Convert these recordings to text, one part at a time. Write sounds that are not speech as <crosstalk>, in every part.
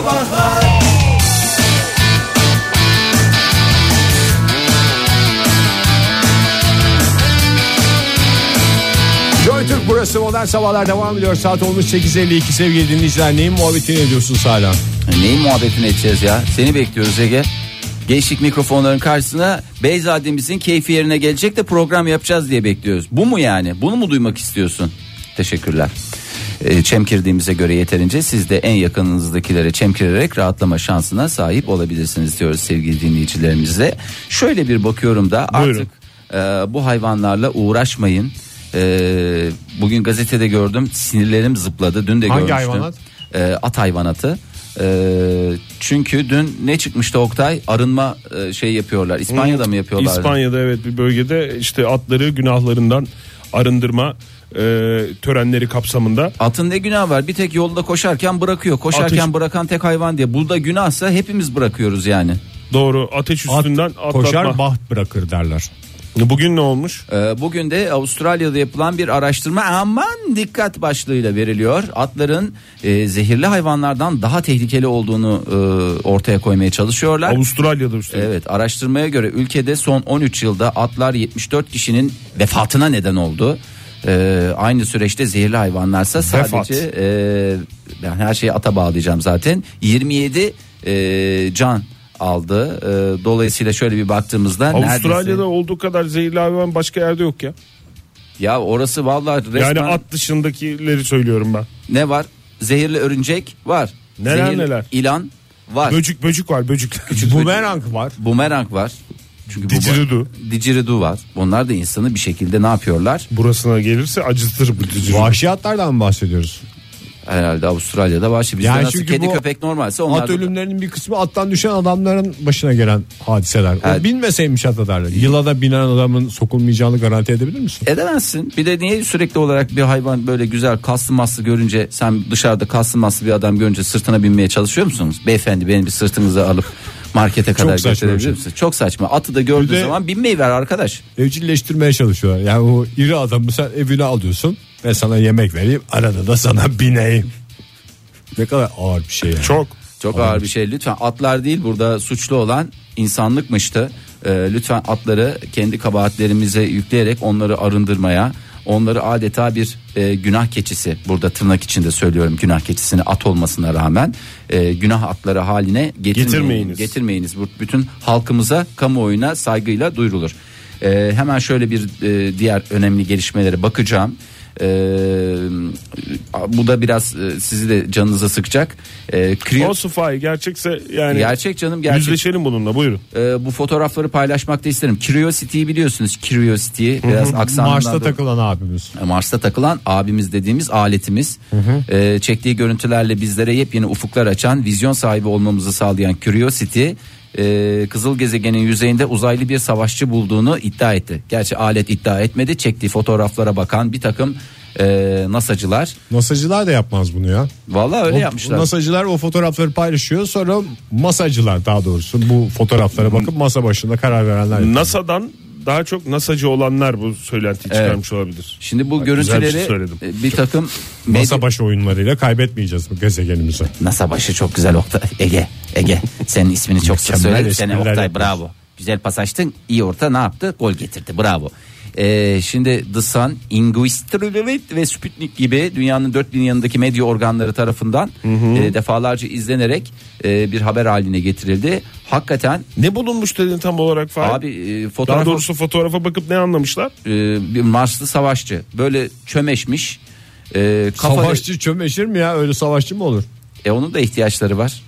Sabahlar Joy Türk burası modern sabahlar devam ediyor. Saat olmuş 8.52 sevgili dinleyiciler. Neyin muhabbetini ediyorsunuz hala? Neyin muhabbetini edeceğiz ya? Seni bekliyoruz Ege. Gençlik mikrofonların karşısına Beyzademizin keyfi yerine gelecek de program yapacağız diye bekliyoruz. Bu mu yani? Bunu mu duymak istiyorsun? Teşekkürler. Ee, çemkirdiğimize göre yeterince siz de en yakınınızdakilere çemkirerek rahatlama şansına sahip olabilirsiniz diyoruz sevgili dinleyicilerimize. Şöyle bir bakıyorum da Buyurun. artık e, bu hayvanlarla uğraşmayın. E, bugün gazetede gördüm sinirlerim zıpladı. Dün de Hangi görmüştüm. hayvanat? E, at hayvanatı. E, çünkü dün ne çıkmıştı Oktay? Arınma e, şey yapıyorlar. İspanya'da mı yapıyorlar? İspanya'da evet bir bölgede işte atları günahlarından arındırma e, törenleri kapsamında. Atın ne günah var? Bir tek yolda koşarken bırakıyor. Koşarken Ateş- bırakan tek hayvan diye. Burada günahsa hepimiz bırakıyoruz yani. Doğru ateş At üstünden atlatma. koşar baht bırakır derler. Bugün ne olmuş? Ee, Bugün de Avustralya'da yapılan bir araştırma aman dikkat başlığıyla veriliyor. Atların e, zehirli hayvanlardan daha tehlikeli olduğunu e, ortaya koymaya çalışıyorlar. Avustralya'da üstelik. Evet araştırmaya göre ülkede son 13 yılda atlar 74 kişinin vefatına neden oldu. Ee, aynı süreçte zehirli hayvanlarsa sadece e, ben her şeyi ata bağlayacağım zaten 27 e, can aldı. E, dolayısıyla şöyle bir baktığımızda Avustralya'da neredeyse olduğu kadar zehirli hayvan başka yerde yok ya. ya orası vallahi resmen Yani at dışındakileri söylüyorum ben. ne var? Zehirli örümcek var. Neler Zehirli neler. ilan var. Böcük böcük var böcük. Bumerang var. Bumerang var. Çünkü bu- Didgeridoo. Didgeridoo var. Onlar da insanı bir şekilde ne yapıyorlar? Burasına gelirse acıtır bu didgeridoo. Vahşi atlardan mı bahsediyoruz? Herhalde Avustralya'da var. Bizde Yani nasıl kedi bu köpek normalse onlar At da- ölümlerinin bir kısmı attan düşen adamların başına gelen hadiseler. Evet. O binmeseymiş ata derler. Yıla da binen adamın sokulmayacağını garanti edebilir misin? Edemezsin. Bir de niye sürekli olarak bir hayvan böyle güzel kaslı maslı görünce sen dışarıda kaslı maslı bir adam görünce sırtına binmeye çalışıyor musunuz? Beyefendi beni bir sırtınıza alıp markete kadar saçma bir şey. Çok saçma. Atı da gördüğü Bir de- zaman binmeyi ver arkadaş. Evcilleştirmeye çalışıyorlar. Yani o iri adamı sen evine alıyorsun ve sana yemek vereyim arada da sana <laughs> bineyim. Ne kadar ağır bir şey yani. Çok. Çok ağır bir şey. Lütfen atlar değil burada suçlu olan insanlıkmıştı. Ee, lütfen atları kendi kabahatlerimize yükleyerek onları arındırmaya, onları adeta bir e, günah keçisi burada tırnak içinde söylüyorum günah keçisini at olmasına rağmen e, günah atları haline getirmeyiniz. Getirmeyiniz. Getirmeyiniz. Bu bütün halkımıza, kamuoyuna saygıyla duyurulur. Ee, hemen şöyle bir e, diğer önemli gelişmelere bakacağım. Ee, bu da biraz e, sizi de canınıza sıkacak. Ee, kriyo- Olsun Fahir gerçekse yani Gerçek canım gerçek. yüzleşelim bununla buyurun. Ee, bu fotoğrafları paylaşmak da isterim. Curiosity'yi biliyorsunuz. Curiosity biraz aksanından Mars'ta da- takılan abimiz. Mars'ta takılan abimiz dediğimiz aletimiz. Ee, çektiği görüntülerle bizlere yepyeni ufuklar açan, vizyon sahibi olmamızı sağlayan Curiosity e, kızıl gezegenin yüzeyinde uzaylı bir savaşçı bulduğunu iddia etti. Gerçi alet iddia etmedi. Çektiği fotoğraflara bakan bir takım e, NASA'cılar. NASA'cılar da yapmaz bunu ya. Vallahi öyle O- yapmışlar. NASA'cılar o fotoğrafları paylaşıyor sonra masacılar daha doğrusu bu fotoğraflara bakıp masa başında karar verenler. yapıyor. NASA'dan daha çok NASA'cı olanlar bu söylentiyi çıkarmış olabilir. Şimdi bu Bak, güzel bir görüntüleri şey söyledim. e, bir takım medya- Masa başı oyunlarıyla kaybetmeyeceğiz bu gezegenimizi. NASA başı çok güzel Oktay. Ege. Ege. Senin ismini çok sık Mükemmel söyledim. Seni espriler Oktay yapıyorsun. bravo. Güzel pas açtın. İyi orta ne yaptı? Gol getirdi. Bravo. Ee, şimdi The Sun, Inguistrilit ve Sputnik gibi dünyanın dört bin yanındaki medya organları tarafından e, defalarca izlenerek e, bir haber haline getirildi. Hakikaten Ne bulunmuş dedin tam olarak Fahir? abi e, Daha fotoğraf doğrusu fotoğrafa bakıp ne anlamışlar? e, bir Marslı savaşçı böyle çömeşmiş. E, kafa- Savaşçı çömeşir mi ya öyle savaşçı mı olur? E onun da ihtiyaçları var.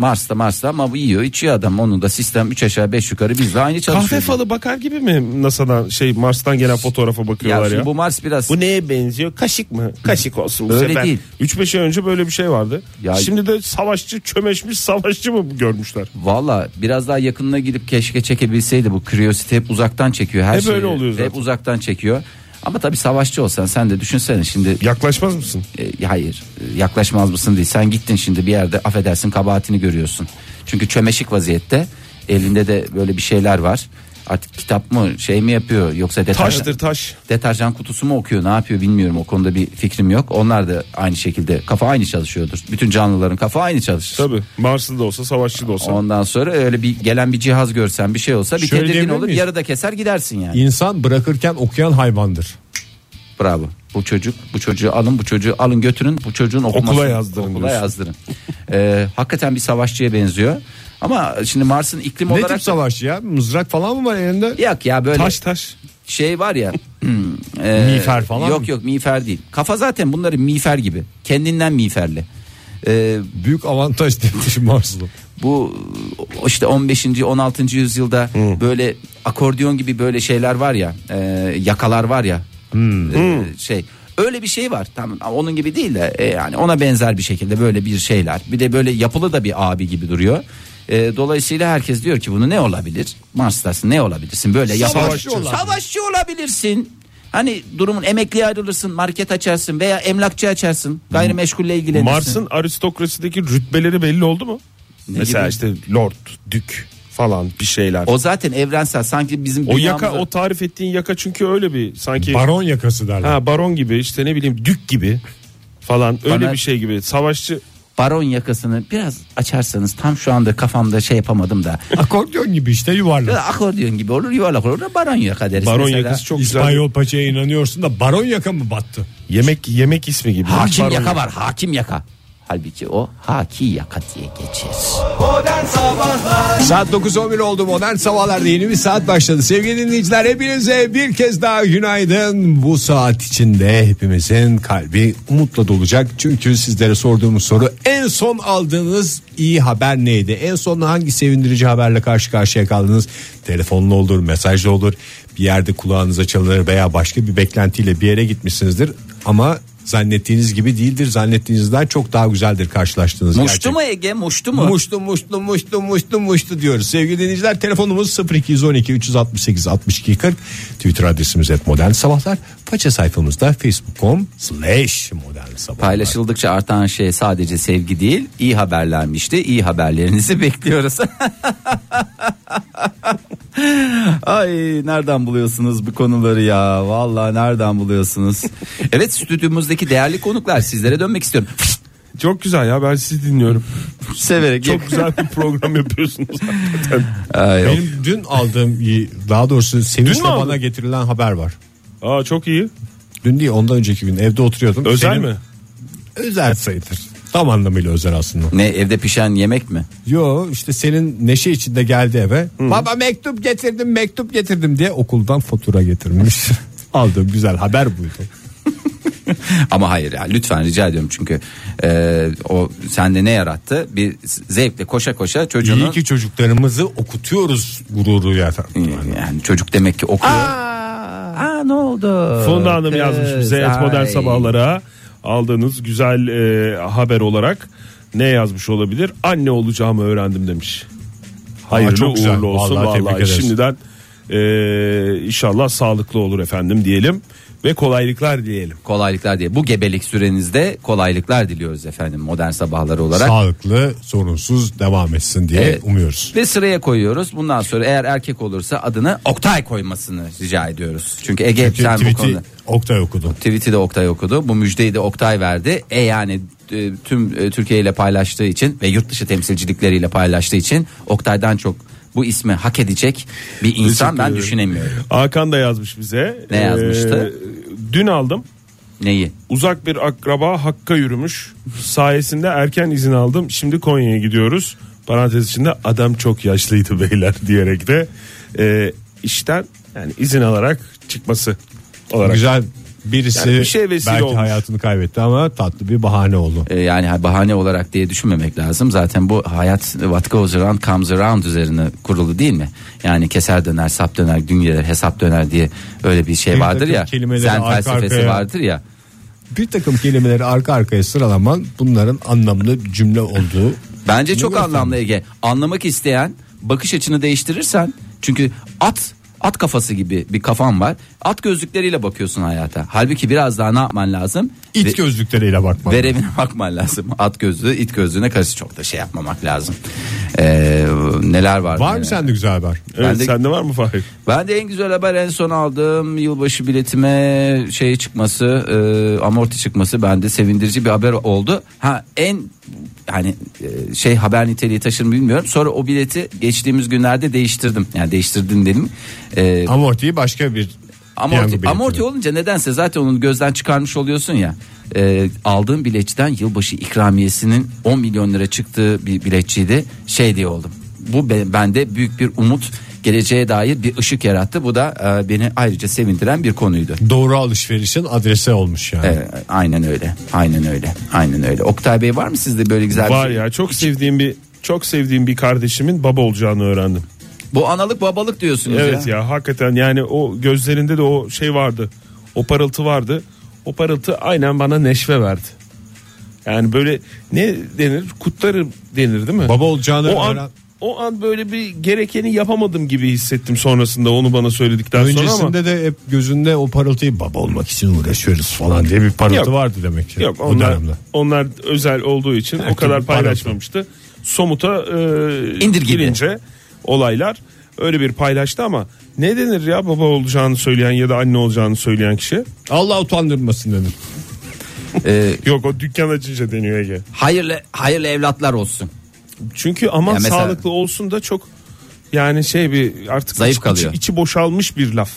Mars'ta Mars'ta ama bu yiyor içiyor adam. Onun da sistem 3 aşağı 5 yukarı bizle aynı çalışıyor. Kahve falı bakar gibi mi NASA'dan şey Mars'tan gelen fotoğrafa Ya, bakıyorlar ya? şimdi bu Mars biraz Bu neye benziyor? Kaşık mı? Kaşık olsun bu Öyle sefer. değil. 3-5 ay önce böyle bir şey vardı. Ya- Şimdi de savaşçı çömeşmiş savaşçı mı görmüşler? valla biraz daha yakınına gidip keşke çekebilseydi bu Curiosity hep uzaktan çekiyor her Hep şeyi. öyle oluyor zaten. Hep uzaktan çekiyor. Ama tabii savaşçı olsan sen de düşünsene şimdi Yaklaşmaz mısın? e, hayır e, yaklaşmaz mısın değil. Sen gittin şimdi bir yerde affedersin kabahatini görüyorsun. Çünkü çömeşik vaziyette elinde de böyle bir şeyler var. Artık kitap mı şey mi yapıyor yoksa deterjan, Taştır taş. deterjan kutusu mu okuyor ne yapıyor bilmiyorum o konuda bir fikrim yok. Onlar da aynı şekilde kafa aynı çalışıyordur. Bütün canlıların kafa aynı çalışır. Tabii Marslı da olsa savaşçı da olsa. Ondan sonra öyle bir gelen bir cihaz görsen bir şey olsa bir Şöyle tedirgin diyebilir olur miyiz? yarıda keser gidersin yani. İnsan bırakırken okuyan hayvandır. Bravo. Bu çocuk bu çocuğu alın bu çocuğu alın götürün bu çocuğun okumasını Okula yazdırın Okula diyorsun. yazdırın. Ee, hakikaten bir savaşçıya benziyor. Ama şimdi Mars'ın iklim Ne olarak tip savaşçı ya? Mızrak falan mı var elinde? Yok ya böyle Taş taş. şey var ya. <clears throat> hmm, e, Miğfer falan Yok mı? yok miğfer değil. Kafa zaten bunların miğfer gibi. Kendinden miğferli. Ee, Büyük avantaj demiş Marslı. bu işte 15. 16. yüzyılda böyle akordiyon gibi böyle şeyler var ya e, yakalar var ya e, şey öyle bir şey var tamam onun gibi değil de e, yani ona benzer bir şekilde böyle bir şeyler bir de böyle yapılı da bir abi gibi duruyor. E, dolayısıyla herkes diyor ki bunu ne olabilir? Mars'tasın ne olabilirsin böyle yapar- Savaşçı olabilir. Savaşçı olabilirsin. Hani durumun emekliye ayrılırsın, market açarsın veya emlakçı açarsın, gayrimeşgulle ilgilenirsin. Mars'ın aristokrasideki rütbeleri belli oldu mu? Ne Mesela gibi? işte lord, dük falan bir şeyler. O, o zaten evrensel sanki bizim yaka dünyamızda- o tarif ettiğin yaka çünkü öyle bir sanki Baron yakası derler. ha baron gibi işte ne bileyim dük gibi falan öyle Bana- bir şey gibi savaşçı baron yakasını biraz açarsanız tam şu anda kafamda şey yapamadım da <laughs> Akordeon gibi işte yuvarlak. Akordeon gibi olur yuvarlak olur da baron yaka deriz baron mesela. yakası çok güzel. İspanyol paçaya inanıyorsun da baron yaka mı battı? Yemek yemek ismi gibi. Hakim Baron yaka var hakim yaka. Halbuki o haki yaka diye geçer. Saat 9.11 oldu modern sabahlarda yeni bir saat başladı. Sevgili dinleyiciler hepinize bir kez daha günaydın. Bu saat içinde hepimizin kalbi umutla dolacak. Çünkü sizlere sorduğumuz soru en son aldığınız iyi haber neydi? En son hangi sevindirici haberle karşı karşıya kaldınız? Telefonla olur, mesajla olur. Bir yerde kulağınıza çalınır veya başka bir beklentiyle bir yere gitmişsinizdir. Ama zannettiğiniz gibi değildir. Zannettiğinizden çok daha güzeldir karşılaştığınız Muştu gerçek. mu Ege muştu mu? Muştu muştu muştu muştu muştu diyoruz. Sevgili dinleyiciler telefonumuz 0212 368 62 40. Twitter adresimiz et modern sabahlar. Faça sayfamızda facebook.com slash modern sabahlar. Paylaşıldıkça artan şey sadece sevgi değil iyi haberlermişti. İyi haberlerinizi <laughs> bekliyoruz. <laughs> Ay nereden buluyorsunuz bu konuları ya? Vallahi nereden buluyorsunuz? <laughs> Evet stüdyomuzdaki değerli konuklar sizlere dönmek istiyorum. Çok güzel ya ben sizi dinliyorum. Severek. Çok güzel bir program yapıyorsunuz hakikaten. Ay, Benim dün aldığım daha doğrusu sevinçle aldın? bana getirilen haber var. Aa çok iyi. Dün değil ondan önceki gün evde oturuyordum. Özel Senin- mi? Özel sayılır. Tam anlamıyla özel aslında. Ne evde pişen yemek mi? Yo işte senin neşe içinde geldi eve. Baba mektup getirdim mektup getirdim diye okuldan fatura getirmiş. <laughs> Aldığım güzel haber buydu. <laughs> Ama hayır ya lütfen rica ediyorum çünkü e, o sende ne yarattı? Bir zevkle koşa koşa çocuğunu İyi ki çocuklarımızı okutuyoruz gururu efendim. yani çocuk demek ki okuyor. Aa, ne oldu? Funda Hanım Kız, yazmış bize et modern sabahlara aldığınız güzel e, haber olarak ne yazmış olabilir? Anne olacağımı öğrendim demiş. Hayırlı çok güzel. uğurlu olsun Vallahi vallahi, şimdiden e, inşallah sağlıklı olur efendim diyelim ve kolaylıklar diyelim. Kolaylıklar diye. Bu gebelik sürenizde kolaylıklar diliyoruz efendim modern sabahları olarak. Sağlıklı sorunsuz devam etsin diye Evet. umuyoruz. Ve sıraya koyuyoruz. Bundan sonra eğer erkek olursa adını Oktay koymasını rica ediyoruz. Çünkü Ege hep sen bu Tweet'i konuda. Oktay okudu. Tweet'i de Oktay okudu. Bu müjdeyi de Oktay verdi. E yani e, tüm e, Türkiye ile paylaştığı için ve yurt dışı temsilcilikleriyle paylaştığı için Oktay'dan çok bu ismi hak edecek bir insan ben düşünemiyorum. Hakan da yazmış bize. Ne yazmıştı? Ee, dün aldım. Neyi? Uzak bir akraba Hakk'a yürümüş. Sayesinde erken izin aldım. Şimdi Konya'ya gidiyoruz. Parantez içinde adam çok yaşlıydı beyler <laughs> diyerek de e, işten yani izin alarak çıkması olarak. Güzel birisi Yani bir şey vesile belki olmuş. hayatını kaybetti ama tatlı bir bahane oldu. E, yani bahane olarak diye düşünmemek lazım. Zaten bu hayat what goes around comes around üzerine kurulu değil mi? Yani keser döner, sap döner, gün gelir, hesap döner diye öyle bir şey Bir vardır ya. arka felsefesi arkaya- vardır ya. Bir takım kelimeleri arka arkaya sıralaman bunların anlamlı bir cümle olduğu. Bence çok anlamlı Ege. Anlamak isteyen bakış açını değiştirirsen çünkü at At kafası gibi bir kafan var. At gözlükleriyle bakıyorsun hayata. Halbuki biraz daha ne yapman lazım? İt Ve- gözlükleriyle bakmak. Verevine bakman lazım. At gözlüğü, it gözlüğüne karşı çok da şey yapmamak lazım. Ee, neler var? Var mı sende güzel haber? Evet, Ben de- sende var mı Fahir? Ben de en güzel haber en son aldığım yılbaşı biletime şey çıkması, e, amorti çıkması bende sevindirici bir haber oldu. Ha en hani e, şey haber niteliği taşır mı bilmiyorum. Sonra o bileti geçtiğimiz günlerde değiştirdim. Yani değiştirdim dedim. E, Amortiyi başka bir Amorti, amorti olunca nedense zaten onu gözden çıkarmış oluyorsun ya. Ee, aldığım biletçiden yılbaşı ikramiyesinin 10 milyon lira çıktığı bir biletçiydi. Şey diye oldum. Bu be- bende büyük bir umut geleceğe dair bir ışık yarattı. Bu da e, beni ayrıca sevindiren bir konuydu. Doğru alışverişin adresi olmuş yani. Ee, aynen öyle. Aynen öyle. Aynen öyle. Oktay Bey var mı sizde böyle güzel Var bir şey? ya çok sevdiğim bir çok sevdiğim bir kardeşimin baba olacağını öğrendim. Bu analık babalık diyorsunuz Evet ya. ya hakikaten yani o gözlerinde de o şey vardı. O parıltı vardı. O parıltı aynen bana neşve verdi. Yani böyle ne denir? Kutlarım denir değil mi? Baba olacağını o an, öğren- o an böyle bir gerekeni yapamadım gibi hissettim sonrasında onu bana söyledikten sonra ama. Öncesinde de hep gözünde o parıltıyı baba olmak için uğraşıyoruz falan diye bir parıltı Yok. vardı demek ki. Yok o onlar, dönemde. onlar özel olduğu için o Her kadar türlü parıltı. paylaşmamıştı. Somuta e, İndir gibi. girince olaylar öyle bir paylaştı ama ne denir ya baba olacağını söyleyen ya da anne olacağını söyleyen kişi? Allah utandırmasın dedim. Ee, Yok o dükkan açınca deniyor Ege. hayırlı hayırlı evlatlar olsun. Çünkü aman Ya mesela- sağlıklı olsun da çok yani şey bir artık Zayıf içi, kalıyor. içi- içi boşalmış bir laf.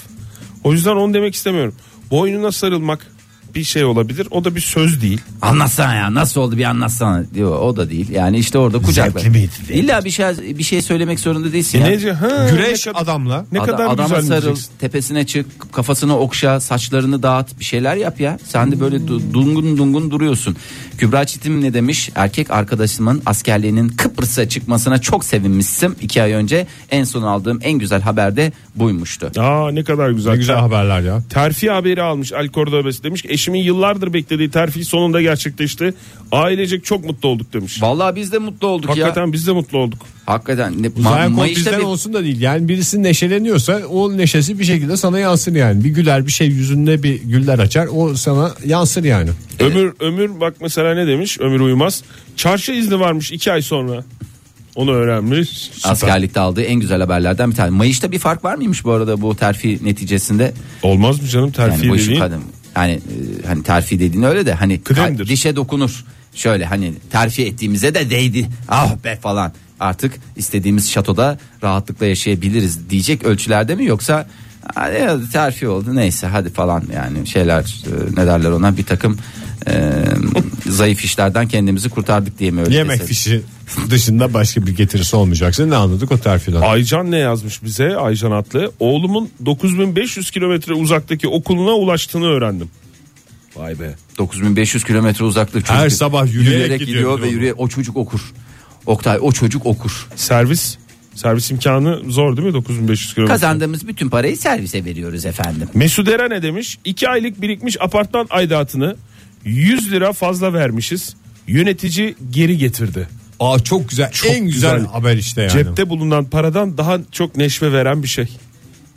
O yüzden onu demek istemiyorum. Boynuna sarılmak bir şey olabilir. O da bir söz değil. Anlatsana ya nasıl oldu bir anlatsana diyor o da değil yani işte orada kucakla. Zevkli miydi diye. İlla bir şey bir şey söylemek zorunda değilsin E ya. nece? Ha, Güreş ne kadar, adamla. ne Ada- kadar adama güzel sarıl, diyeceksin. tepesine çık, kafasını okşa, saçlarını dağıt, bir şeyler yap ya. Sen de böyle du- dungun dungun duruyorsun. Kübra Çetin ne demiş? Erkek arkadaşımın askerliğinin Kıbrıs'a çıkmasına çok sevinmişsim. iki ay önce en son aldığım en güzel haber de buymuştu. Aa ne kadar güzel. Ne güzel haberler ya. Terfi haberi almış El Cordobes demiş ki eşimin yıllardır beklediği terfi sonunda gerçekleşti. Ailecek çok mutlu olduk demiş. Vallahi biz de mutlu olduk Hakikaten ya. biz de mutlu olduk. Hakikaten. Ne, Ma- Uzay kod Mayıs'ta bizden bir- olsun da değil. Yani birisi neşeleniyorsa o neşesi bir şekilde sana yansır yani. Bir güler bir şey yüzünde bir güller açar o sana yansır yani. Ömür Ömür bak mesela ne demiş Ömür Uymaz. Çarşı izni varmış iki ay sonra. Onu öğrenmiş. Süper. askerlikte aldığı en güzel haberlerden bir tane. Mayış'ta bir fark var mıymış bu arada bu terfi neticesinde? Olmaz mı canım terfi Yani dediğin? kadın yani e, hani terfi dediğin öyle de hani Kıdemdir. ka- dişe dokunur. Şöyle hani terfi ettiğimize de değdi. Ah be falan. Artık istediğimiz şatoda rahatlıkla yaşayabiliriz diyecek ölçülerde mi yoksa "Hadi ya, terfi oldu neyse hadi falan yani şeyler e, ne derler ona bir takım e, zayıf işlerden kendimizi kurtardık diye mi öyle Yemek desek? fişi dışında başka bir getirisi olmayacaksa ne anladık o terfiden? Aycan ne yazmış bize Aycan Atlı? Oğlumun 9500 kilometre uzaktaki okuluna ulaştığını öğrendim. Vay be. 9500 kilometre uzaklık çocuk Her sabah yürüyerek gidiyor, gidiyor ve diyor. yürüye o çocuk okur. Oktay o çocuk okur. Servis servis imkanı zor değil mi 9500 kilometre? Kazandığımız bütün parayı servise veriyoruz efendim. Mesut Eren ne demiş? 2 aylık birikmiş apartman aidatını 100 lira fazla vermişiz. Yönetici geri getirdi. Aa çok güzel. Çok en güzel, güzel. haber işte yani. Cepte bulunan paradan daha çok neşve veren bir şey.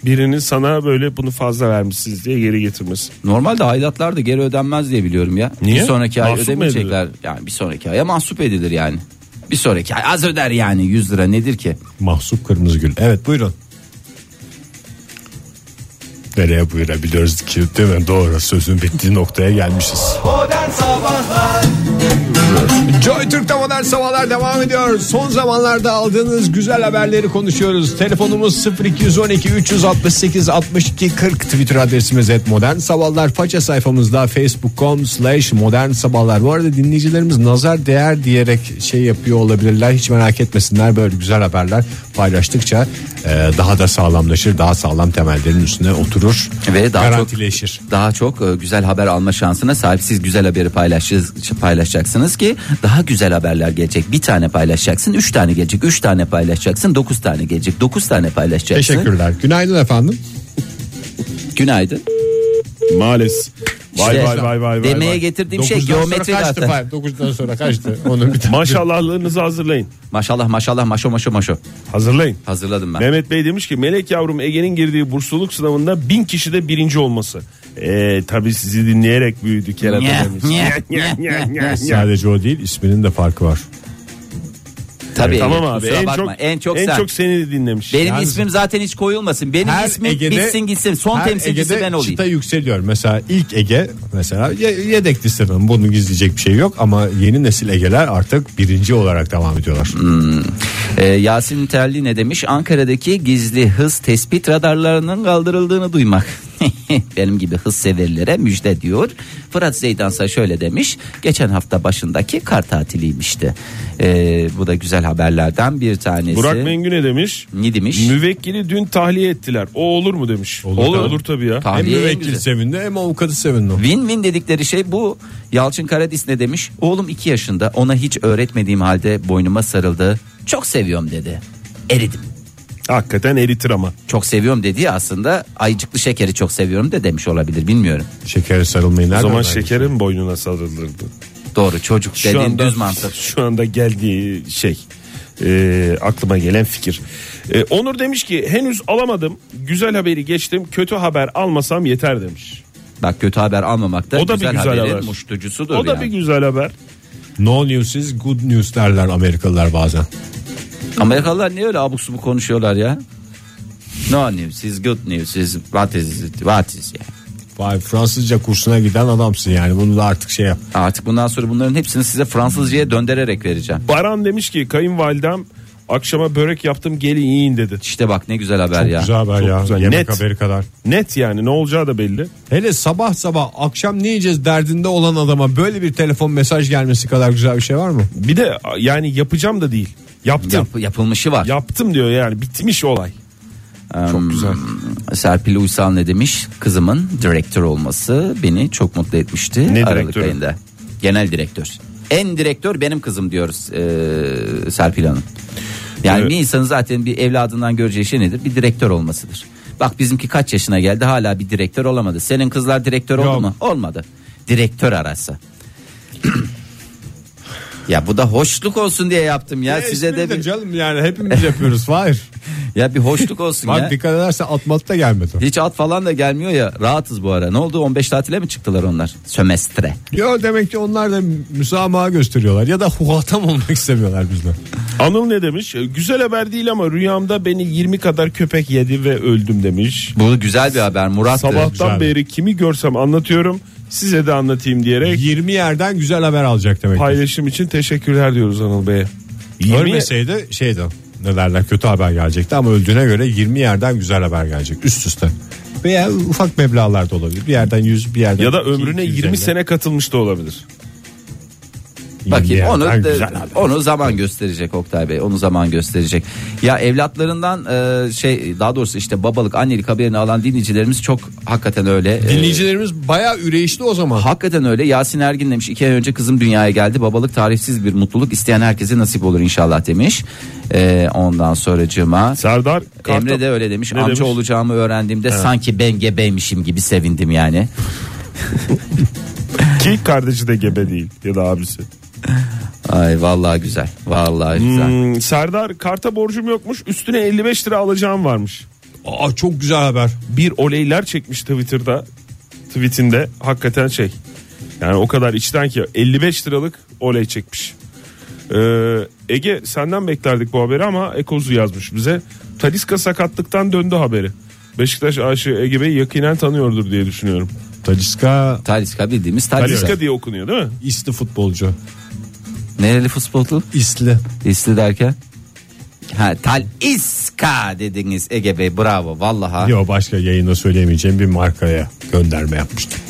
Birinin sana böyle bunu fazla vermişsiniz diye geri getirmesi. Normalde aidatlar da geri ödenmez diye biliyorum ya. Niye? Bir sonraki ay Mahsup mu ödemeyecekler. Yani bir sonraki aya mahsup edilir yani. Bir sonraki ay az öder yani 100 lira nedir ki? Mahsup kırmızı gül. Evet buyurun. Nereye buyurabiliyoruz ki değil mi? Doğru sözün bittiği noktaya gelmişiz. Joy Türk'te modern sabahlar devam ediyor. Son zamanlarda aldığınız güzel haberleri konuşuyoruz. Telefonumuz 0212 368 62 40 Twitter adresimiz et modern sabahlar. Faça sayfamızda facebook.com slash modern sabahlar. Bu arada dinleyicilerimiz nazar değer diyerek şey yapıyor olabilirler. Hiç merak etmesinler böyle güzel haberler paylaştıkça e, daha da sağlamlaşır. Daha sağlam temellerin üstüne oturur. Ve daha çok garantileşir. daha çok e, güzel haber alma şansına sahip siz güzel haberi paylaşacaksınız ki daha güzel haberler gelecek. Bir tane paylaşacaksın, üç tane gelecek, üç tane paylaşacaksın, dokuz tane gelecek, dokuz tane paylaşacaksın. Teşekkürler. Günaydın efendim. Günaydın. Maalesef. Vay İşte vay vay vay vay. Demeye vay. getirdiğim şey 9'dan sonra geometri kaçtı. Fahir? 9'dan sonra kaçtı. Onun bir tane. Maşallahlarınızı hazırlayın. Maşallah maşallah maşo maşo maşo. Hazırlayın. Hazırladım ben. Mehmet Bey demiş ki Melek yavrum Ege'nin girdiği bursluluk sınavında bin kişide birinci olması. Eee tabi sizi dinleyerek büyüdü kerata demiş. Sadece o değil isminin de farkı var. Tabii Tamam abi en bakma. çok, en çok en sen. çok seni dinlemiş. Benim Yalnız- ismim zaten hiç koyulmasın. Benim Her ismim Ege'de- bitsin gitsin. Son Her temsilcisi Ege'de ben olayım. çıta yükseliyor. Mesela ilk Ege mesela ye- yedek listeden bunun gizleyecek bir şey yok ama yeni nesil Ege'ler artık birinci olarak devam ediyorlar. Ee, Yasin Terli ne demiş? Ankara'daki gizli hız tespit radarlarının kaldırıldığını duymak. <laughs> Benim gibi hız severlere müjde diyor. Fırat Zeydansa şöyle demiş. Geçen hafta başındaki kar tatiliymişti. Ee, bu da güzel haberlerden bir tanesi. Burak Mengü ne demiş? Ne demiş? Müvekkili dün tahliye ettiler. O olur mu demiş. Olur olur, tabii. olur tabii ya. Hem Tahliye en müvekkil güzel. sevindi hem avukatı sevindi. Win-win dedikleri şey bu. Yalçın Karadis ne demiş? Oğlum 2 yaşında ona hiç öğretmediğim halde boynuma sarıldı. Çok seviyorum dedi. Eridim. Hakikaten eritir ama. Çok seviyorum dediği aslında ayıcıklı şekeri çok seviyorum da demiş olabilir bilmiyorum. Şekere sarılmayı O nereden zaman öğrendi? şekerin boynuna sarılırdı. Doğru çocuk Şu dediğin anda, düz mantık. şu anda geldiği şey e, aklıma gelen fikir. E, Onur demiş ki henüz alamadım. Güzel haberi geçtim. Kötü haber almasam yeter demiş. Bak kötü haber almamak da O da bir güzel, güzel haberin haber. muştucusudur. O da yani. bir güzel haber. No news is good news derler Amerikalılar bazen. Amerikalılar niye öyle abuk subuk konuşuyorlar ya? No news is good news is what is it, what is yani. Vay Fransızca kursuna giden adamsın yani bunu da artık şey yap. Artık bundan sonra bunların hepsini size Fransızcaya döndürerek vereceğim. Baran demiş ki kayınvalidem akşama börek yaptım gelin yiyin dedi. İşte bak ne güzel haber Çok ya. güzel haber Çok ya. güzel. Yemek Net. haberi kadar. Net yani ne olacağı da belli. Hele sabah sabah akşam ne yiyeceğiz derdinde olan adama böyle bir telefon mesaj gelmesi kadar güzel bir şey var mı? Bir de yani yapacağım da değil. Yaptım. Yap- yapılmışı var. Yaptım diyor yani bitmiş olay. Çok güzel. Serpil Uysal ne demiş? Kızımın direktör olması beni çok mutlu etmişti. Ne Aralık direktörü? ayında. Genel direktör. En direktör benim kızım diyoruz e, Serpil Hanım. Yani Evet. bir insanın zaten bir evladından göreceği şey nedir? Bir direktör olmasıdır. Bak bizimki kaç yaşına geldi hala bir direktör olamadı. Senin kızlar direktör oldu Yok. mu? Olmadı. Direktör arası. Ya bu da hoşluk olsun diye yaptım ya. Size de bir, canım yani hepimiz yapıyoruz. <laughs> Hayır. ya bir hoşluk olsun ya. Bak dikkat edersen atmalı da gelmedi. Hiç at falan da gelmiyor ya rahatız bu ara. Ne oldu 15 tatile mi çıktılar onlar? Sömestre. Yo demek ki onlar da müsamaha gösteriyorlar ya da huhatam olmak istemiyorlar bizden. Anıl ne demiş? Güzel haber değil ama rüyamda beni 20 kadar köpek yedi ve öldüm demiş. Bu güzel bir haber Murat. Sabahtan güzel. beri kimi görsem anlatıyorum. Size de anlatayım diyerek 20 yerden güzel haber alacak demek. paylaşım için teşekkürler diyoruz Anıl Bey'e. 20 Ölmeseydi şeydi ne derler kötü haber gelecekti ama öldüğüne göre 20 yerden güzel haber gelecek üst üste. Veya ufak meblağlar da olabilir. Bir yerden 100 bir yerden ya da 200, ömrüne 20 250. sene katılmış da olabilir. 20 Bakayım onu haber. onu zaman gösterecek Oktay Bey. Onu zaman gösterecek. Ya evlatlarından e, şey daha doğrusu işte babalık annelik haberini alan dinleyicilerimiz çok hakikaten öyle. E, Dinleyicilerimiz bayağı üreyişli o zaman. Hakikaten öyle. Yasin Ergin demiş iki ay önce kızım dünyaya geldi. Babalık tarifsiz bir mutluluk isteyen herkese nasip olur inşallah demiş. Ee, ondan sonracığıma Serdar Kartal- Emre de öyle demiş. Ne Amca demiş? olacağımı öğrendiğimde sanki ben gebeymişim gibi sevindim yani. <laughs> Ki kardeşi de gebe değil ya da abisi. Ay vallahi güzel. Vallahi güzel. Hmm, Serdar karta borcum yokmuş üstüne 55 lira alacağım varmış. Aa, çok güzel haber. Bir oleyler çekmiş Twitter'da tweetinde hakikaten şey. Yani o kadar içten ki 55 liralık oley çekmiş. Ee, Ege senden beklerdik bu haberi ama Ekozu yazmış bize. Taliska sakatlıktan döndü haberi. Beşiktaş aşığı Ege Bey yakinen tanıyordur diye düşünüyorum. Taliska Taliska bildiğimiz Taliska. Taliska diye okunuyor değil mi? isli futbolcu. Nereli futbolcu? İsli. İsli derken? Ha, Taliska dediniz Ege Bey bravo vallahi. Yok başka yayında söyleyemeyeceğim bir markaya gönderme yapmıştım.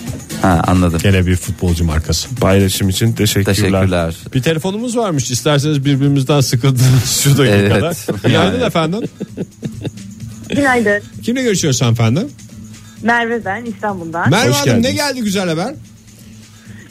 Ha, anladım. Gene bir futbolcu markası. Paylaşım için teşekkürler. Teşekkürler. Bir telefonumuz varmış. İsterseniz birbirimizden sıkıldığınız şu dakikada. Evet. Günaydın efendim. Günaydın. Kimle görüşüyoruz efendim? Merve ben İstanbul'dan. Merve Hoş Hanım ne geldiniz. geldi güzel haber?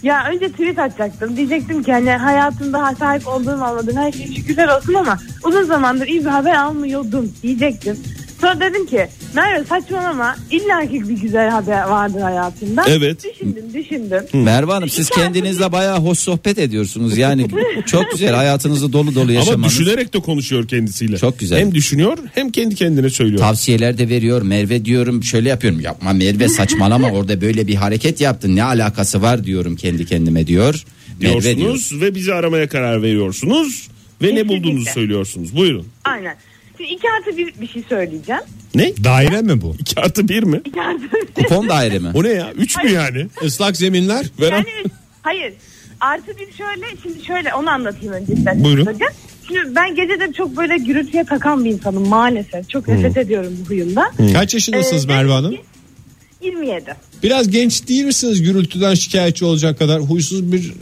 ya önce tweet atacaktım. Diyecektim ki hani hayatımda sahip olduğum anladığın her şey şükürler olsun ama uzun zamandır iyi bir haber almıyordum diyecektim. Sonra dedim ki Merve saçmalama illa ki bir güzel haber vardır hayatında. Evet. Düşündüm düşündüm. Merve Hanım siz İki kendinizle bayağı hoş sohbet ediyorsunuz. Yani <laughs> çok güzel hayatınızı dolu dolu Ama yaşamanız. düşünerek de konuşuyor kendisiyle. Çok güzel. Hem düşünüyor hem kendi kendine söylüyor. Tavsiyeler de veriyor. Merve diyorum şöyle yapıyorum. Yapma Merve saçmalama <laughs> orada böyle bir hareket yaptın. Ne alakası var diyorum kendi kendime diyor. Merve diyor. diyorsunuz ve bizi aramaya karar veriyorsunuz ve ne Kesinlikle. bulduğunuzu söylüyorsunuz. Buyurun. Aynen. Şimdi iki artı bir, bir şey söyleyeceğim. Ne? Daire mi bu? 2 artı 1 mi? İki artı Kupon daire mi? O ne ya? 3 mü yani? Islak zeminler. Veren... Yani hayır. Artı bir şöyle şimdi şöyle onu anlatayım önce isterseniz Buyurun. hocam. Şimdi ben geceleri çok böyle gürültüye takan bir insanım maalesef. Çok nefret ediyorum bu huyumda. Kaç yaşındasınız Ee, Merve Hanım? 27. Biraz genç değil misiniz gürültüden şikayetçi olacak kadar huysuz bir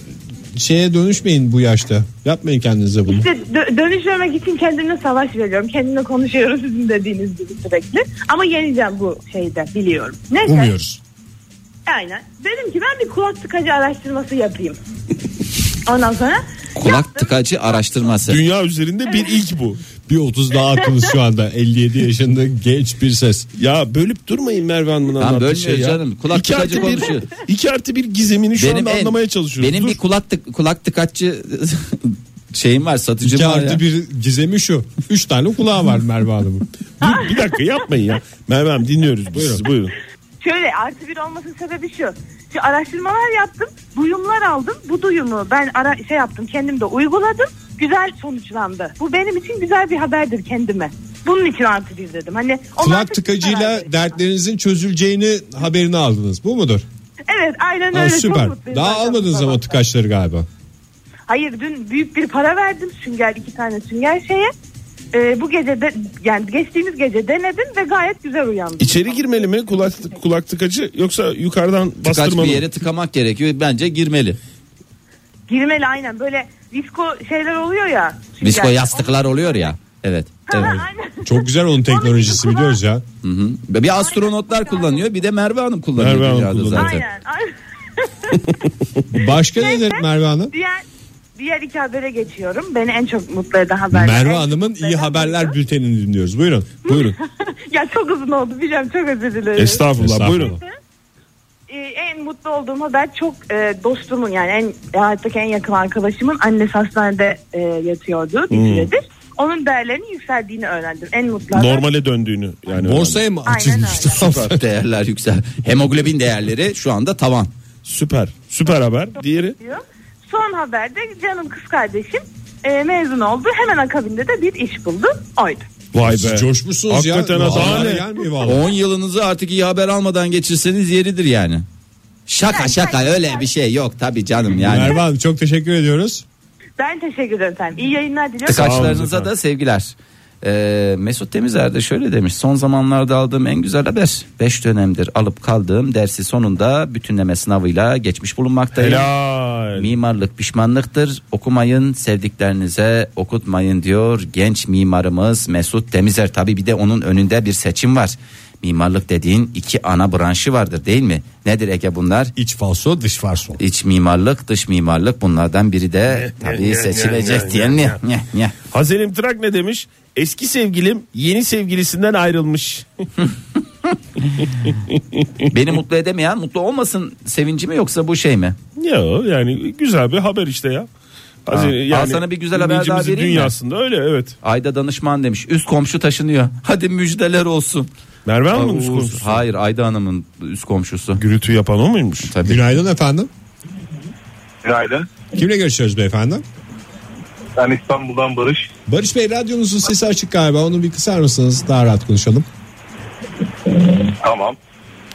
şeye dönüşmeyin bu yaşta. Yapmayın kendinize bunu. İşte dö- dönüşmemek için kendimle savaş veriyorum. Kendimle konuşuyorum <laughs> sizin dediğiniz gibi sürekli. Ama yeneceğim bu şeyde biliyorum. Neyse. Umuyoruz. Aynen. Dedim ki ben bir kulak tıkacı araştırması yapayım. <laughs> Ondan sonra Kulak tıkacı araştırması. Dünya üzerinde bir ilk bu. Bir 30 daha atınız şu anda 57 yaşında genç bir ses. Ya bölüp durmayın Merve Hanım'ın Tamam, anlattığı şey ya. canım. Kulak İki tıkacı artı bir- konuşuyor. iki artı bir gizemini şu anda en- anlamaya çalışıyoruz. Benim Dur. bir kulak tık, kulak tıkacı <laughs> şeyim var satıcım 2 var ya. artı bir gizemi şu. 3 tane kulağı var Merve Hanım'ın. Dur, bir dakika yapmayın ya. Merve Hanım dinliyoruz biz sizi buyurun. şöyle artı bir olmasının sebebi şu. Şu araştırmalar yaptım. Duyumlar aldım. Bu duyumu ben ara şey yaptım. Kendim de uyguladım. Güzel sonuçlandı. Bu benim için güzel bir haberdir kendime. Bunun için artı bir dedim. Hani Kulak çok tıkacıyla dertlerinizin çözüleceğini haberini aldınız. Bu mudur? Evet aynen Ha, öyle. Çok süper. mutluyum Daha almadınız ama tıkaçları galiba. Hayır dün büyük bir para verdim sünger iki tane sünger şeye. Ee, bu gece de yani geçtiğimiz gece denedim ve gayet güzel uyandım. İçeri girmeli mi kulak, kulak tıkacı yoksa yukarıdan Tıkaç bastırmalı bir mı? yere tıkamak gerekiyor. Bence girmeli. Girmeli aynen böyle visko şeyler oluyor ya. Visko yastıklar oluyor ya. Evet. Evet. aynen. <laughs> Çok güzel onun teknolojisi biliyoruz ya. Hı hı. Bir astronotlar kullanıyor bir de Merve Hanım kullanıyor Merve Hanım kullanıyor. zaten. Aynen. aynen. <laughs> Başka nedir Merve Hanım? Diğer diğer iki habere geçiyorum. Beni en çok mutlu eden haberler. Merve Hanım'ın iyi haberler bültenini dinliyoruz. Buyurun. <laughs> Buyurun. ya çok uzun oldu biliyorum çok özür dilerim. Estağfurullah, Estağfurullah. buyurun. Ee, en mutlu olduğum haber çok e, dostumun yani en hayattaki en yakın arkadaşımın annesi hastanede e, yatıyordu bir Hmm. süredir. Onun değerlerinin yükseldiğini öğrendim. En mutlu haber. Normale döndüğünü yani. Borsaya mı Aynen açılmıştı? <laughs> Değerler yüksel. Hemoglobin değerleri şu anda tavan. Süper. Süper haber. Diğeri? diyor. Son haberde canım kız kardeşim e, mezun oldu. Hemen akabinde de bir iş buldu. Oydu. Vay be. Coşmuşsunuz ya. Hakikaten ha, daha Vallahi ne? gelmiyor vallahi. 10 yılınızı artık iyi haber almadan geçirseniz yeridir yani. Şaka şaka öyle bir şey yok tabi canım yani. Merve Hanım çok teşekkür ediyoruz. Ben teşekkür ederim efendim. İyi yayınlar diliyorum. Efendim. da sevgiler. Ee, Mesut Temizer de şöyle demiş. Son zamanlarda aldığım en güzel haber. 5 dönemdir alıp kaldığım dersi sonunda bütünleme sınavıyla geçmiş bulunmaktayım. Helal. Mimarlık pişmanlıktır. Okumayın sevdiklerinize okutmayın diyor genç mimarımız Mesut Temizer. Tabi bir de onun önünde bir seçim var. Mimarlık dediğin iki ana branşı vardır değil mi? Nedir Ege bunlar? İç falso dış falso. İç mimarlık, dış mimarlık bunlardan biri de tabii seçilecek diye ne? ne- ne? Hazerim Trak ne demiş? Eski sevgilim yeni sevgilisinden ayrılmış. <laughs> Beni mutlu edemeyen mutlu olmasın sevinci mi yoksa bu şey mi? ya yani güzel bir haber işte ya. Ha, al sana bir güzel haber daha vereyim mi? dünyasında öyle evet. Ayda danışman demiş. Üst komşu taşınıyor. Hadi müjdeler olsun. Merve Hanım'ın üst komşusu. Hayır Ayda Hanım'ın üst komşusu. Gürültü yapan o muymuş? Tabii. Günaydın efendim. Günaydın. Kimle görüşüyoruz beyefendi? Ben İstanbul'dan Barış. Barış Bey radyonuzun sesi açık galiba. Onu bir kısar mısınız? Daha rahat konuşalım. Tamam.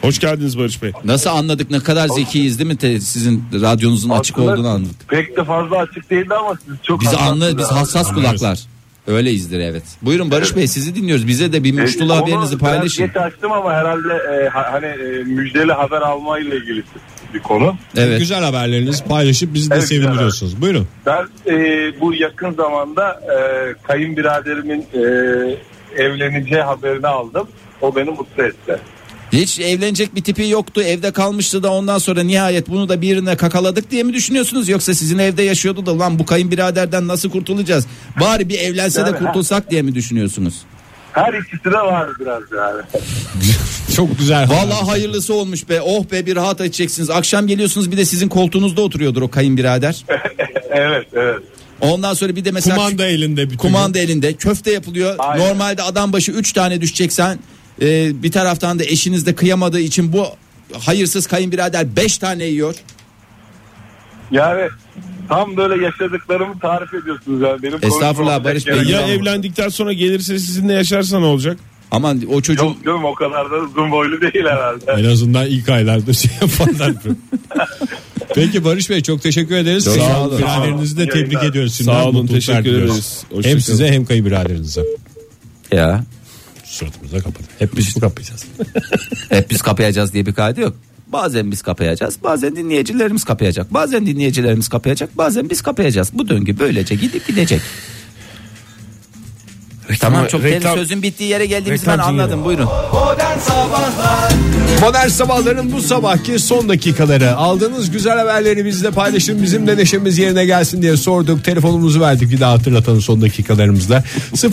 Hoş geldiniz Barış Bey. Nasıl anladık ne kadar zekiyiz değil mi te- sizin radyonuzun açık Aslında olduğunu anladık. Pek de fazla açık değildi ama siz çok Biz hassasınız anlı biz hassas kulaklar. Öyleyizdir evet. Buyurun Barış Bey sizi dinliyoruz. Bize de bir E, muştulu konu haberinizi paylaşın. Geç açtım ama herhalde e, ha- hani e, müjdeli haber alma ile ilgili bir konu. Evet. Güzel haberlerinizi paylaşıp bizi de Evet, güzel sevindiriyorsunuz. Buyurun. Ben e, bu yakın zamanda e, kayınbiraderimin e, evleneceği haberini aldım. O beni mutlu etti. Hiç evlenecek bir tipi yoktu. Evde kalmıştı da ondan sonra nihayet bunu da birine kakaladık diye mi düşünüyorsunuz? Yoksa sizin evde yaşıyordu da lan bu kayınbiraderden nasıl kurtulacağız? Bari bir evlense de kurtulsak diye mi düşünüyorsunuz? Her ikisi de var biraz yani. <laughs> Çok güzel. Vallahi hayırlısı olmuş be. Oh be bir rahat edeceksiniz. Akşam geliyorsunuz bir de sizin koltuğunuzda oturuyordur o kayınbirader. <laughs> evet evet. Ondan sonra bir de mesela kumanda elinde bütün. kumanda elinde köfte yapılıyor. Aynen. Normalde adam başı 3 tane düşeceksen e, bir taraftan da eşiniz de kıyamadığı için bu hayırsız kayınbirader 5 tane yiyor. Yani tam böyle yaşadıklarımı tarif ediyorsunuz yani. Benim Estağfurullah, Barış Bey. Ya yok. evlendikten sonra gelirse sizinle yaşarsa ne olacak? Aman o çocuğun Yok canım o kadar da uzun boylu değil herhalde. En azından ilk aylarda şey yaparlar. <laughs> Peki Barış Bey çok teşekkür ederiz. Çok sağ olun. Biraderinizi de Sağ olun. tebrik ediyoruz. Sağ olun, teşekkür ederiz. Hem size hem kayınbiraderinize. ya Suratımıza kapatın. Hep biz bu kapayacağız. <laughs> hep biz kapayacağız diye bir kaydı yok. Bazen biz kapayacağız, bazen dinleyicilerimiz kapayacak. Bazen dinleyicilerimiz kapayacak, bazen biz kapayacağız. Bu döngü böylece gidip gidecek. Tamam çok reklam- sözün bittiği yere geldiğimizi ben reklam anladım. Buyurun. Modern Sabahların bu sabahki son dakikaları aldığınız güzel haberleri bizle paylaşın bizim de neşemiz yerine gelsin diye sorduk telefonumuzu verdik bir daha hatırlatalım son dakikalarımızda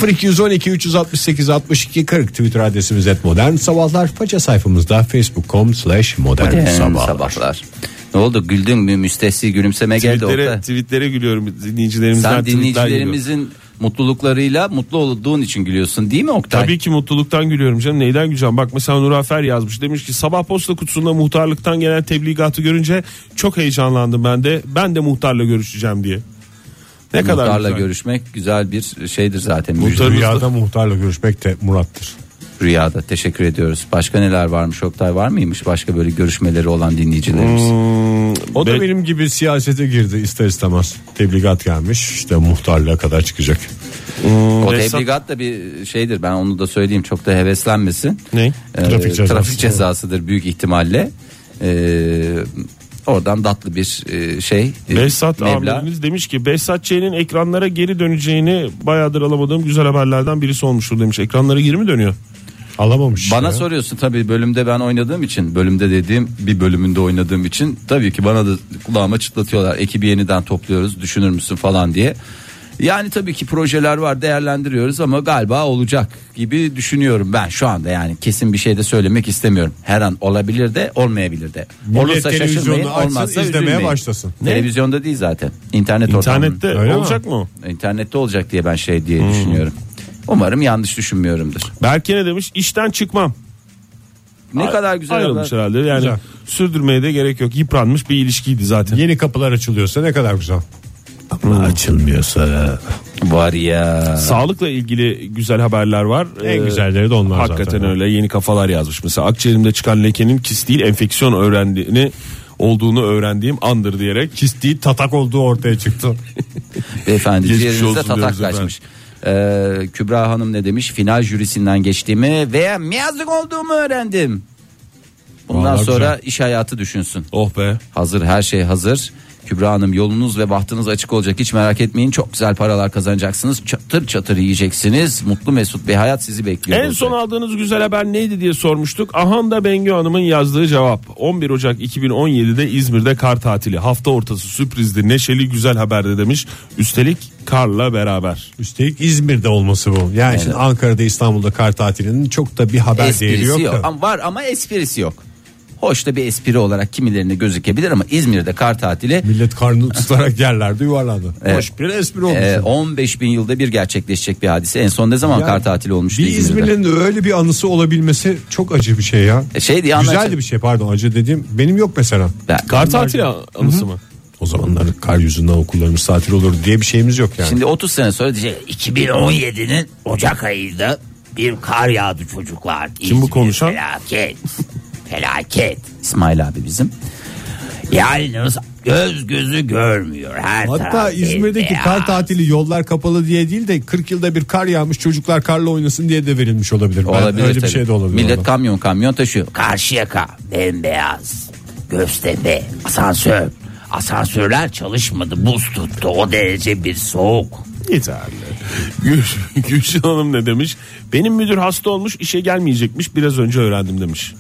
0212 368 62 40 Twitter adresimiz et modern sabahlar faça sayfamızda facebook.com slash modern Modern sabahlar sabahlar. Ne oldu güldün mü müstesni gülümseme geldi Tweetlere, Oktay. tweetlere gülüyorum dinleyicilerimizden. Sen dinleyicilerimizin mutluluklarıyla mutlu olduğun için gülüyorsun değil mi Oktay? Tabii ki mutluluktan gülüyorum canım. Neyden güleceğim? Bak mesela Nurafer yazmış. Demiş ki sabah posta kutusunda muhtarlıktan gelen tebligatı görünce çok heyecanlandım ben de. Ben de muhtarla görüşeceğim diye. Ne kadar Muhtarla güzel. görüşmek güzel bir şeydir zaten. Muhtar- Müjde. Rüyada muhtarla görüşmek de murattır. Rüyada teşekkür ediyoruz. Başka neler varmış Oktay var mıymış başka böyle görüşmeleri olan dinleyicilerimiz? Hmm, O da Be- benim gibi siyasete girdi ister istemez. Tebligat gelmiş işte muhtarlığa kadar çıkacak. o Behzat- tebligat da bir şeydir ben onu da söyleyeyim çok da heveslenmesin. Ne? Ee, Trafik cezası. trafik cezasıdır büyük ihtimalle. Ee, oradan tatlı bir e, şey. e, Behzat abimiz demiş ki Behzat Ç'nin ekranlara geri döneceğini bayağıdır alamadığım güzel haberlerden birisi olmuştur demiş. Ekranlara geri mi dönüyor? Alamamış. Bana ya. soruyorsun tabii bölümde ben oynadığım için bölümde dediğim bir bölümünde oynadığım için tabii ki bana da kulağıma çıtlatıyorlar ekibi yeniden topluyoruz düşünür müsün falan diye. Yani tabii ki projeler var değerlendiriyoruz ama galiba olacak gibi düşünüyorum ben şu anda yani kesin bir şey de söylemek istemiyorum. Her an olabilir de olmayabilir de. Millet Olursa şaşırmayın televizyonu açsın, olmazsa izlemeye üzülmeyin. başlasın. Televizyonda değil zaten internet İnternette olacak mı? İnternette olacak diye ben şey Hmm. diye düşünüyorum. Umarım yanlış düşünmüyorumdur. Berke ne demiş? İşten çıkmam. Ne kadar güzel Ayrılmış haber. herhalde. Yani Güzel. sürdürmeye de gerek yok. Yıpranmış bir ilişkiydi zaten. Yeni kapılar açılıyorsa ne kadar güzel. Ama açılmıyorsa Var ya. Sağlıkla ilgili güzel haberler var. en Ee, güzelleri de onlar Hakikaten zaten. öyle yeni kafalar yazmış. Mesela akciğerimde çıkan lekenin kist değil enfeksiyon öğrendiğini olduğunu öğrendiğim andır diyerek. Kist değil tatak olduğu ortaya çıktı. <laughs> Beyefendi ciğerinizde tatak kaçmış. Ee, Kübra Hanım ne demiş? Final jürisinden geçtiğimi veya miyazlık olduğumu öğrendim. Bundan Vallahi sonra iş hayatı düşünsün. Oh be. Hazır her şey hazır. Kübra Hanım yolunuz ve bahtınız açık olacak hiç merak etmeyin. Çok güzel paralar kazanacaksınız. Çatır çatır yiyeceksiniz. Mutlu mesut bir hayat sizi bekliyor. En son aldığınız güzel haber neydi diye sormuştuk. Ahanda Bengü Hanım'ın yazdığı cevap. 11 Ocak 2017'de İzmir'de kar tatili. Hafta ortası sürprizdi. Neşeli güzel haberdi demiş. Üstelik karla beraber. Üstelik İzmir'de olması bu. Yani şimdi Ankara'da İstanbul'da kar tatilinin çok da bir haber değeri esprisi yok. yok. da. Ama var ama esprisi yok. Hoş da bir espri olarak kimilerine gözükebilir ama İzmir'de kar tatili Millet karnını tutarak yerlerde yuvarlandı. <laughs> Hoş bir espri olmuş. e, 15 bin yılda bir gerçekleşecek bir hadise. En son ne zaman Yani kar tatili olmuştu bir İzmir'de? İzmir'in de öyle bir anısı olabilmesi çok acı bir şey ya. E, şey diye Güzeldi anlatacak- bir şey pardon acı dediğim benim yok mesela. Ben- Kar tatili anısı mı? O zamanlar kar yüzünden okullarımız tatil olur diye bir şeyimiz yok yani. Şimdi 30 sene sonra diyecek 2017'nin Ocak ayında bir kar yağdı çocuklar. Kim bu konuşan? Felaket. Felaket. İsmail abi bizim. Yalnız göz gözü görmüyor. Her Hatta İzmir'deki kar tatili yollar kapalı diye değil de 40 yılda bir kar yağmış çocuklar karla oynasın diye de verilmiş olabilir. Ben- olabilir öyle bir tabii. şey de olabilir. Millet orada. kamyon kamyon taşıyor. Karşıyaka bembeyaz. Göztepe asansör. Asansörler çalışmadı. Buz tuttu. O derece bir soğuk. Yeterli. Gül, <laughs> Gülşen Hanım ne demiş? Benim müdür hasta olmuş işe gelmeyecekmiş biraz önce öğrendim demiş.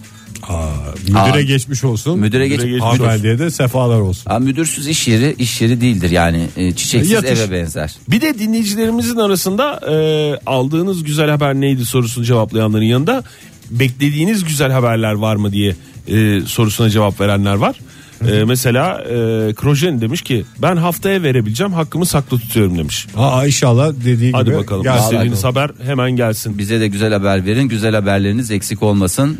Müdüre Aa. geçmiş olsun. Müdüre geç- Müdüre Hanımefendiye de sefalar olsun. Ha, müdürsüz iş yeri iş yeri değildir yani E, çiçeksiz Yatış. eve benzer. Bir de dinleyicilerimizin arasında e, aldığınız güzel haber neydi sorusunu cevaplayanların yanında beklediğiniz güzel haberler var mı diye e, sorusuna cevap verenler var. E, mesela e, Krojen demiş ki ben haftaya verebileceğim hakkımı saklı tutuyorum demiş. Aa inşallah dediği Hadi gibi. bakalım gelsin. istediğiniz haber hemen gelsin. Bize de güzel haber verin. Güzel haberleriniz eksik olmasın.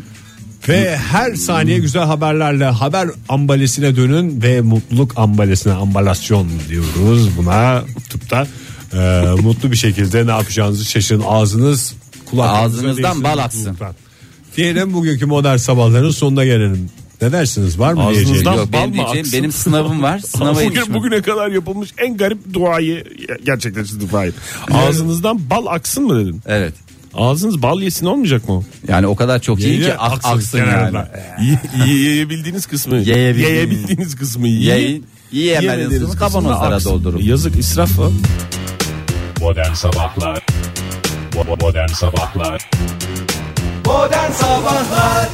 Ve her saniye güzel haberlerle haber ambalesine dönün ve mutluluk ambalesine ambalasyon diyoruz buna tıpta. Ee, mutlu bir şekilde ne yapacağınızı şaşırın ağzınız kulağınıza Ağzınızdan bal aksın. mutluluktan. Diyelim bugünkü modern sabahların sonuna gelelim. Ne dersiniz var mı Ağzınızdan- diyeceğiniz? Yok bal benim diyeceğim aksın? benim sınavım var. <laughs> Sınava Bugün, yetişmem. bugüne kadar yapılmış en garip duayı gerçekleştirdi Fahir. Ağzınızdan bal aksın mı dedin? Evet. Ağzınız bal yesin olmayacak mı? Yani o kadar çok iyi Yine ki ak- aksın aksın, yani. Ye- yiyebildiğiniz kısmı. Yiyebildiğiniz- Yiyebildiğiniz kısmı. yiyin. Yayın yiyemediğiniz kavanozlara doldurun. Yazık israf o. Modern Sabahlar Modern Sabahlar Modern Sabahlar